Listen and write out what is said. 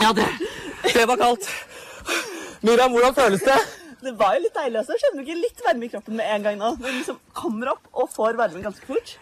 Ja, det, det var kaldt. Miriam, hvordan føles det? Det var jo litt deilig også. Kjenner du ikke litt varme i kroppen med en gang nå? Når du liksom kommer opp og får varmen ganske fort.